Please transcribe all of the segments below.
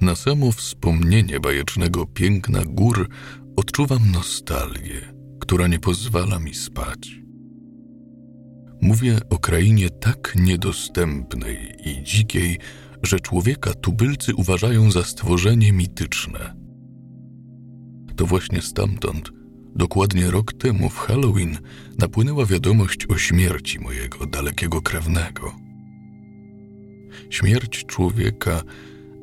Na samo wspomnienie bajecznego piękna gór odczuwam nostalgię, która nie pozwala mi spać. Mówię o krainie tak niedostępnej i dzikiej, że człowieka tubylcy uważają za stworzenie mityczne. To właśnie stamtąd, dokładnie rok temu w Halloween, napłynęła wiadomość o śmierci mojego dalekiego krewnego. Śmierć człowieka,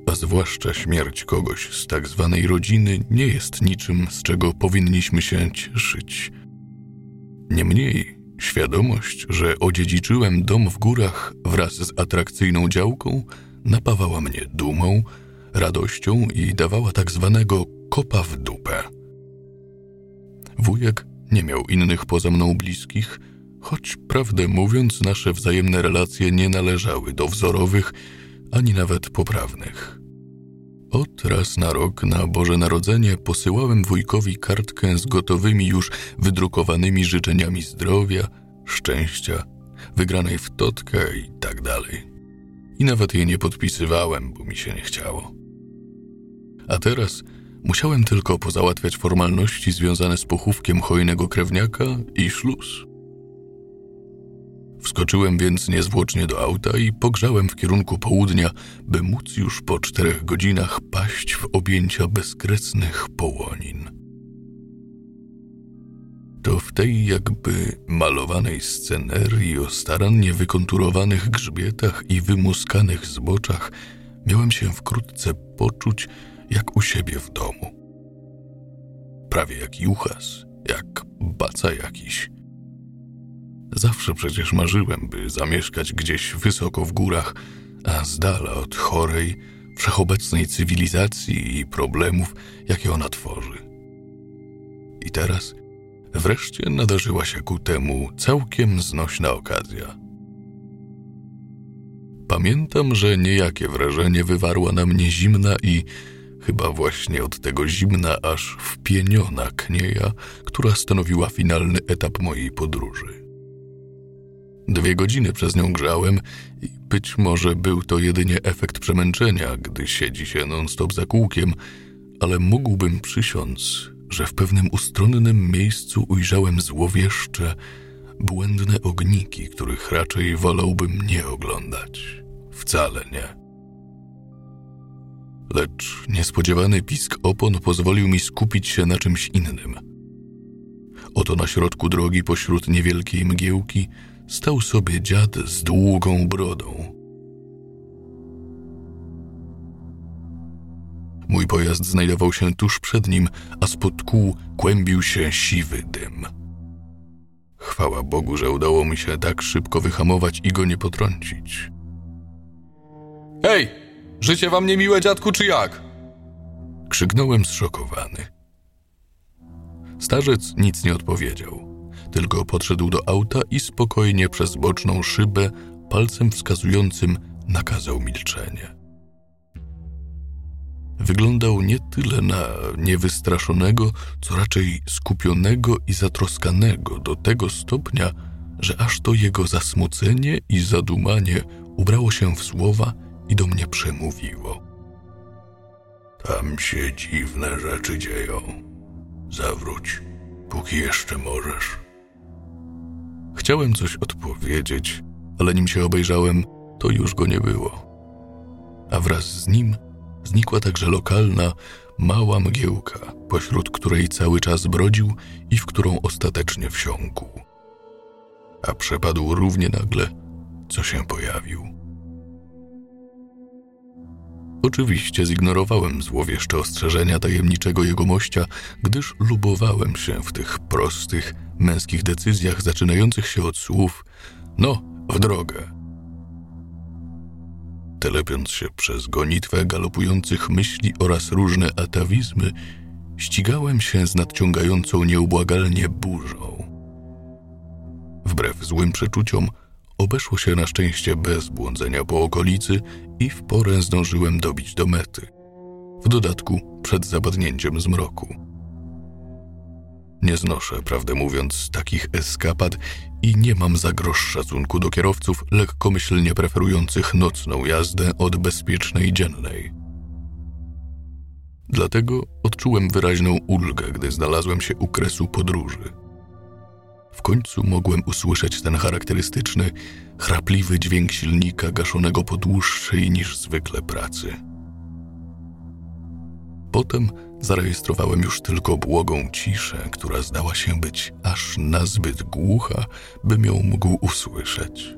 a zwłaszcza śmierć kogoś z tak zwanej rodziny, nie jest niczym, z czego powinniśmy się cieszyć. Niemniej świadomość, że odziedziczyłem dom w górach wraz z atrakcyjną działką, napawała mnie dumą, radością i dawała tak zwanego kopa w dupę. Wujek nie miał innych poza mną bliskich, choć prawdę mówiąc, nasze wzajemne relacje nie należały do wzorowych ani nawet poprawnych. Od raz na rok na Boże Narodzenie posyłałem wujkowi kartkę z gotowymi już wydrukowanymi życzeniami zdrowia, szczęścia, wygranej w totkę i tak dalej. I nawet jej nie podpisywałem, bo mi się nie chciało. A teraz musiałem tylko pozałatwiać formalności związane z pochówkiem hojnego krewniaka i szluz. Wskoczyłem więc niezwłocznie do auta i pogrzałem w kierunku południa, by móc już po czterech godzinach paść w objęcia bezkresnych połonin. To w tej jakby malowanej scenerii o starannie wykonturowanych grzbietach i wymuskanych zboczach miałem się wkrótce poczuć jak u siebie w domu. Prawie jak juchas, jak baca jakiś – Zawsze przecież marzyłem, by zamieszkać gdzieś wysoko w górach, a z dala od chorej, wszechobecnej cywilizacji i problemów, jakie ona tworzy. I teraz wreszcie nadarzyła się ku temu całkiem znośna okazja. Pamiętam, że niejakie wrażenie wywarła na mnie zimna i chyba właśnie od tego zimna aż wpieniona knieja, która stanowiła finalny etap mojej podróży. Dwie godziny przez nią grzałem i być może był to jedynie efekt przemęczenia, gdy siedzi się non-stop za kółkiem, ale mógłbym przysiąc, że w pewnym ustronnym miejscu ujrzałem złowieszcze, błędne ogniki, których raczej wolałbym nie oglądać. Wcale nie. Lecz niespodziewany pisk opon pozwolił mi skupić się na czymś innym. Oto na środku drogi pośród niewielkiej mgiełki stał sobie dziad z długą brodą. Mój pojazd znajdował się tuż przed nim, a spod kół kłębił się siwy dym. Chwała Bogu, że udało mi się tak szybko wyhamować i go nie potrącić. Hej! Życie wam niemiłe, dziadku, czy jak? Krzyknąłem zszokowany. Starzec nic nie odpowiedział tylko podszedł do auta i spokojnie przez boczną szybę palcem wskazującym nakazał milczenie. Wyglądał nie tyle na niewystraszonego, co raczej skupionego i zatroskanego do tego stopnia, że aż to jego zasmucenie i zadumanie ubrało się w słowa i do mnie przemówiło. Tam się dziwne rzeczy dzieją. Zawróć, póki jeszcze możesz. Chciałem coś odpowiedzieć, ale nim się obejrzałem, to już go nie było. A wraz z nim znikła także lokalna, mała mgiełka, pośród której cały czas brodził i w którą ostatecznie wsiąkł. A przepadł równie nagle, co się pojawił. Oczywiście zignorowałem złowieszcze ostrzeżenia tajemniczego jegomościa, gdyż lubowałem się w tych prostych, męskich decyzjach zaczynających się od słów no, w drogę. Telepiąc się przez gonitwę galopujących myśli oraz różne atawizmy, ścigałem się z nadciągającą nieubłagalnie burzą. Wbrew złym przeczuciom, obeszło się na szczęście bez błądzenia po okolicy i w porę zdążyłem dobić do mety. W dodatku przed zapadnięciem zmroku. Nie znoszę, prawdę mówiąc, takich eskapad i nie mam za grosz szacunku do kierowców lekkomyślnie preferujących nocną jazdę od bezpiecznej dziennej. Dlatego odczułem wyraźną ulgę, gdy znalazłem się u kresu podróży. W końcu mogłem usłyszeć ten charakterystyczny, chrapliwy dźwięk silnika gaszonego po dłuższej niż zwykle pracy. Potem zarejestrowałem już tylko błogą ciszę, która zdała się być aż nazbyt głucha, bym ją mógł usłyszeć.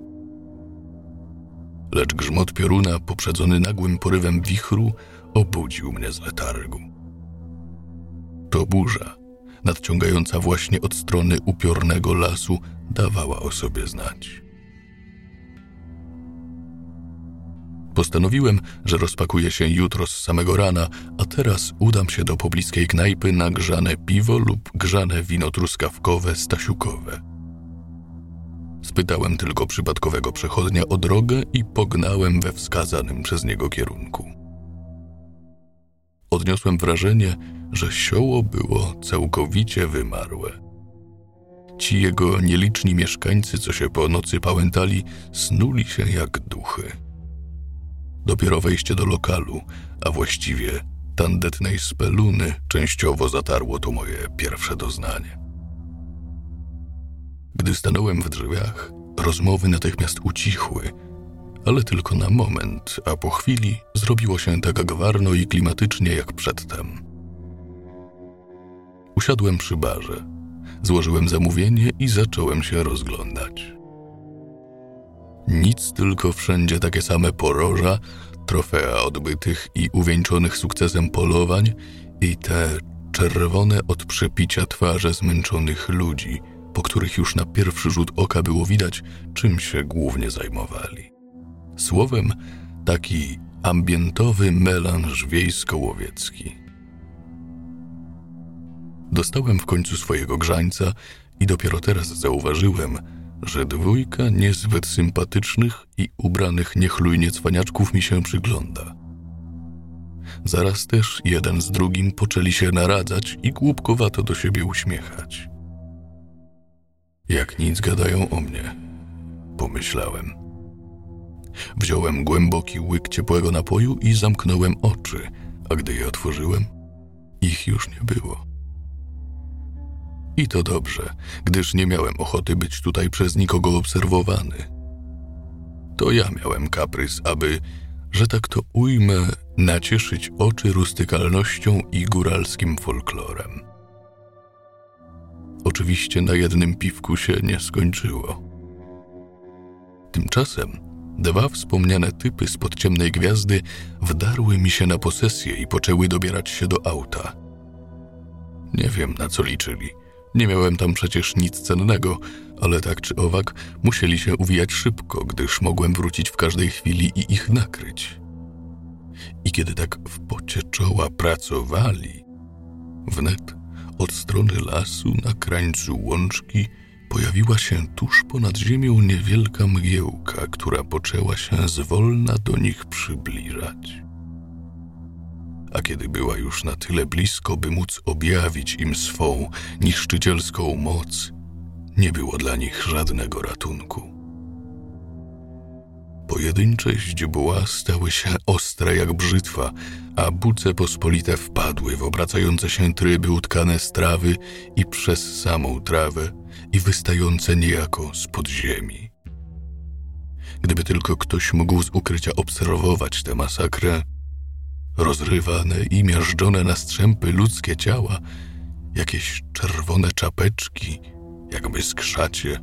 Lecz grzmot pioruna, poprzedzony nagłym porywem wichru, obudził mnie z letargu. To burza, nadciągająca właśnie od strony upiornego lasu, dawała o sobie znać. Postanowiłem, że rozpakuję się jutro z samego rana, a teraz udam się do pobliskiej knajpy na grzane piwo lub grzane wino truskawkowe stasiukowe. Spytałem tylko przypadkowego przechodnia o drogę i pognałem we wskazanym przez niego kierunku. Odniosłem wrażenie, że sioło było całkowicie wymarłe. Ci jego nieliczni mieszkańcy, co się po nocy pałętali, snuli się jak duchy. Dopiero wejście do lokalu, a właściwie tandetnej speluny, częściowo zatarło to moje pierwsze doznanie. Gdy stanąłem w drzwiach, rozmowy natychmiast ucichły, ale tylko na moment, a po chwili zrobiło się tak gwarno i klimatycznie jak przedtem. Usiadłem przy barze, złożyłem zamówienie i zacząłem się rozglądać. Nic, tylko wszędzie takie same poroża, trofea odbytych i uwieńczonych sukcesem polowań i te czerwone od przepicia twarze zmęczonych ludzi, po których już na pierwszy rzut oka było widać, czym się głównie zajmowali. Słowem, taki ambientowy melanż wiejsko-łowiecki. Dostałem w końcu swojego grzańca i dopiero teraz zauważyłem, że dwójka niezbyt sympatycznych i ubranych niechlujnie cwaniaczków mi się przygląda. Zaraz też jeden z drugim poczęli się naradzać i głupkowato do siebie uśmiechać. Jak nic gadają o mnie, pomyślałem. Wziąłem głęboki łyk ciepłego napoju i zamknąłem oczy, a gdy je otworzyłem, ich już nie było. I to dobrze, gdyż nie miałem ochoty być tutaj przez nikogo obserwowany. To ja miałem kaprys, aby, że tak to ujmę, nacieszyć oczy rustykalnością i góralskim folklorem. Oczywiście na jednym piwku się nie skończyło. Tymczasem dwa wspomniane typy spod ciemnej gwiazdy wdarły mi się na posesję i poczęły dobierać się do auta. Nie wiem, na co liczyli – nie miałem tam przecież nic cennego, ale tak czy owak musieli się uwijać szybko, gdyż mogłem wrócić w każdej chwili i ich nakryć. I kiedy tak w pocie czoła pracowali, wnet od strony lasu na krańcu łączki pojawiła się tuż ponad ziemią niewielka mgiełka, która poczęła się zwolna do nich przybliżać a kiedy była już na tyle blisko, by móc objawić im swą niszczycielską moc, nie było dla nich żadnego ratunku. Pojedyncze źdźbła stały się ostre jak brzytwa, a buce pospolite wpadły w obracające się tryby utkane z trawy i przez samą trawę i wystające niejako z podziemi. Gdyby tylko ktoś mógł z ukrycia obserwować tę masakrę, rozrywane i miażdżone na strzępy ludzkie ciała, jakieś czerwone czapeczki, jakby skrzacie,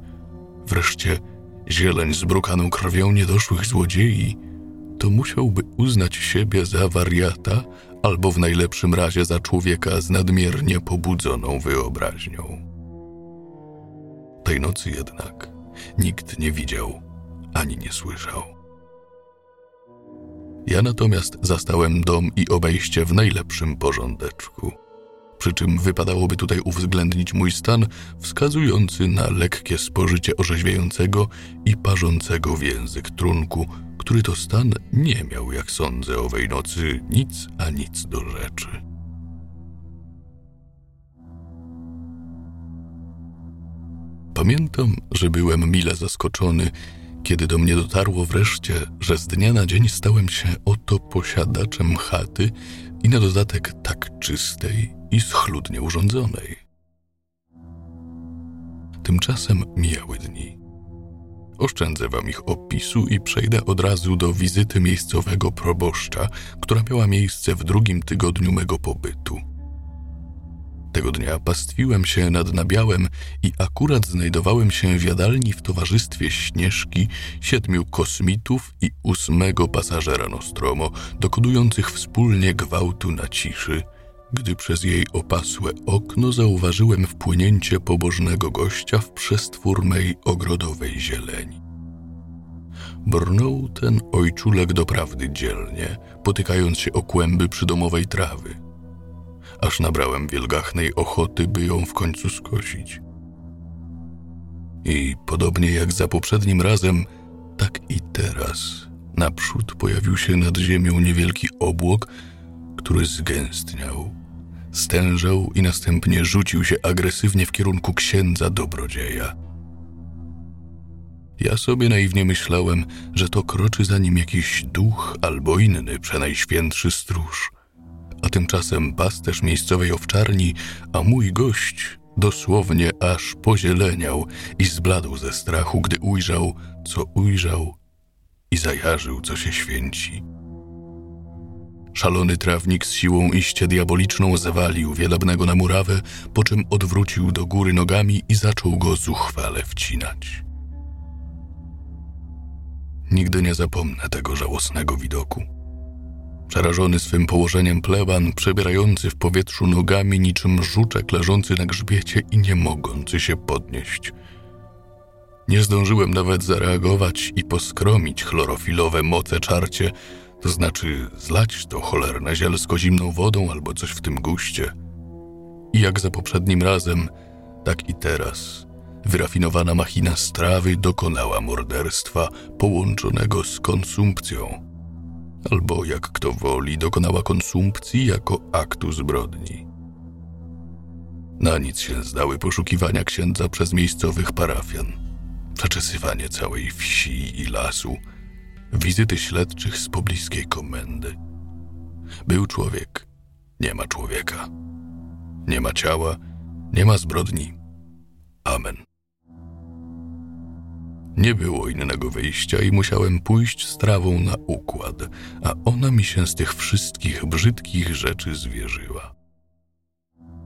wreszcie zieleń zbrukaną krwią niedoszłych złodziei, to musiałby uznać siebie za wariata albo w najlepszym razie za człowieka z nadmiernie pobudzoną wyobraźnią. Tej nocy jednak nikt nie widział ani nie słyszał. Ja natomiast zastałem dom i obejście w najlepszym porządeczku. Przy czym wypadałoby tutaj uwzględnić mój stan wskazujący na lekkie spożycie orzeźwiającego i parzącego w język trunku, który to stan nie miał, jak sądzę, owej nocy nic a nic do rzeczy. Pamiętam, że byłem mile zaskoczony, Kiedy do mnie dotarło wreszcie, że z dnia na dzień stałem się oto posiadaczem chaty i na dodatek tak czystej i schludnie urządzonej. Tymczasem mijały dni. Oszczędzę wam ich opisu i przejdę od razu do wizyty miejscowego proboszcza, która miała miejsce w drugim tygodniu mego pobytu. Tego dnia pastwiłem się nad nabiałem i akurat znajdowałem się w jadalni w towarzystwie Śnieżki, siedmiu kosmitów i ósmego pasażera Nostromo, dokonujących wspólnie gwałtu na ciszy, gdy przez jej opasłe okno zauważyłem wpłynięcie pobożnego gościa w przestwór mej ogrodowej zieleni. Brnął ten ojczulek doprawdy dzielnie, potykając się o kłęby przydomowej trawy – aż nabrałem wielgachnej ochoty, by ją w końcu skosić. I podobnie jak za poprzednim razem, tak i teraz naprzód pojawił się nad ziemią niewielki obłok, który zgęstniał, stężał i następnie rzucił się agresywnie w kierunku księdza dobrodzieja. Ja sobie naiwnie myślałem, że to kroczy za nim jakiś duch albo inny przenajświętszy stróż – a tymczasem pasterz miejscowej owczarni, a mój gość dosłownie aż pozieleniał i zbladł ze strachu, gdy ujrzał, co ujrzał i zajarzył, co się święci. Szalony trawnik z siłą iście diaboliczną zawalił wielebnego na murawę, po czym odwrócił do góry nogami i zaczął go zuchwale wcinać. Nigdy nie zapomnę tego żałosnego widoku. Przerażony swym położeniem pleban, przebierający w powietrzu nogami niczym żuczek leżący na grzbiecie i nie mogący się podnieść. Nie zdążyłem nawet zareagować i poskromić chlorofilowe moce czarcie, to znaczy zlać to cholerne zielsko zimną wodą albo coś w tym guście. I jak za poprzednim razem, tak i teraz wyrafinowana machina strawy dokonała morderstwa połączonego z konsumpcją albo jak kto woli, dokonała konsumpcji jako aktu zbrodni. Na nic się zdały poszukiwania księdza przez miejscowych parafian, przeczesywanie całej wsi i lasu, wizyty śledczych z pobliskiej komendy. Był człowiek, nie ma człowieka. Nie ma ciała, nie ma zbrodni. Amen. Nie było innego wyjścia i musiałem pójść z trawą na układ, a ona mi się z tych wszystkich brzydkich rzeczy zwierzyła.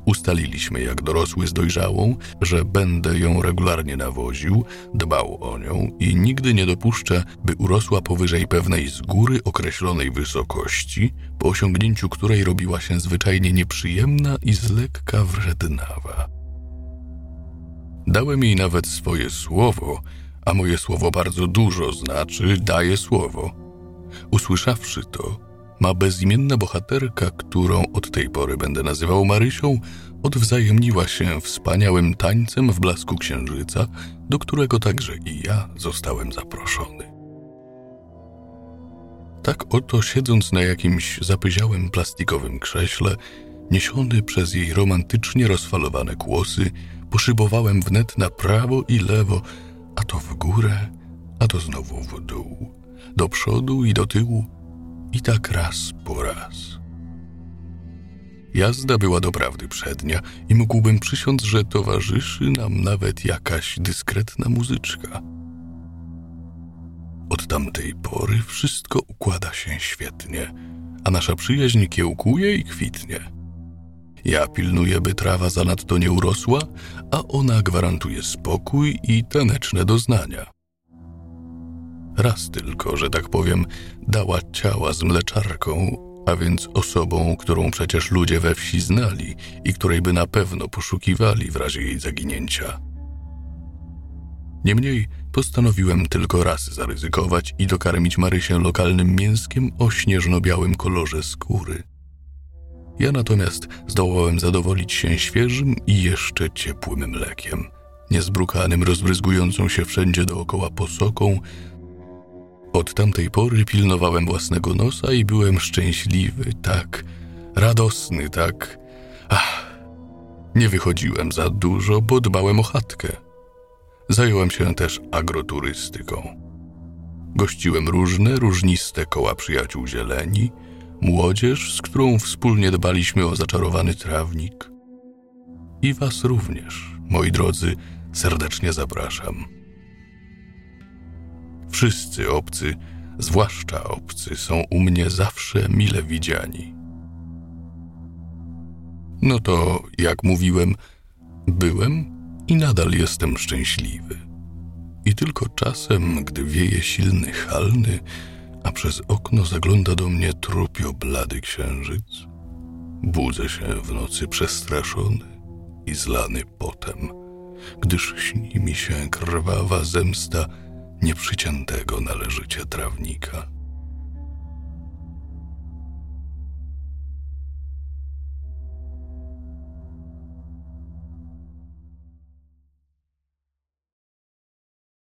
Ustaliliśmy jak dorosły z dojrzałą, że będę ją regularnie nawoził, dbał o nią i nigdy nie dopuszczę, by urosła powyżej pewnej z góry określonej wysokości, po osiągnięciu której robiła się zwyczajnie nieprzyjemna i z lekka wrednawa. Dałem jej nawet swoje słowo, a moje słowo bardzo dużo znaczy, daje słowo. Usłyszawszy to, ma bezimienna bohaterka, którą od tej pory będę nazywał Marysią, odwzajemniła się wspaniałym tańcem w blasku księżyca, do którego także i ja zostałem zaproszony. Tak oto siedząc na jakimś zapyziałym plastikowym krześle, niesiony przez jej romantycznie rozfalowane kłosy, poszybowałem wnet na prawo i lewo, a to w górę, a to znowu w dół, do przodu i do tyłu, i tak raz po raz. Jazda była doprawdy przednia i mógłbym przysiąc, że towarzyszy nam nawet jakaś dyskretna muzyczka. Od tamtej pory wszystko układa się świetnie, a nasza przyjaźń kiełkuje i kwitnie. Ja pilnuję, by trawa zanadto nie urosła, a ona gwarantuje spokój i taneczne doznania. Raz tylko, że tak powiem, dała ciała z mleczarką, a więc osobą, którą przecież ludzie we wsi znali i której by na pewno poszukiwali w razie jej zaginięcia. Niemniej postanowiłem tylko raz zaryzykować i dokarmić Marysię lokalnym mięskiem o śnieżno-białym kolorze skóry. Ja natomiast zdołałem zadowolić się świeżym i jeszcze ciepłym mlekiem, niezbrukanym, rozbryzgującą się wszędzie dookoła posoką. Od tamtej pory pilnowałem własnego nosa i byłem szczęśliwy, tak, radosny, tak. Ach, nie wychodziłem za dużo, bo dbałem o chatkę. Zająłem się też agroturystyką. Gościłem różne, różniste koła przyjaciół zieleni, młodzież, z którą wspólnie dbaliśmy o zaczarowany trawnik. I was również, moi drodzy, serdecznie zapraszam. Wszyscy obcy, zwłaszcza obcy, są u mnie zawsze mile widziani. No to, jak mówiłem, byłem i nadal jestem szczęśliwy. I tylko czasem, gdy wieje silny halny, a przez okno zagląda do mnie trupio blady księżyc, budzę się w nocy przestraszony i zlany potem, gdyż śni mi się krwawa zemsta nieprzyciętego należycie trawnika.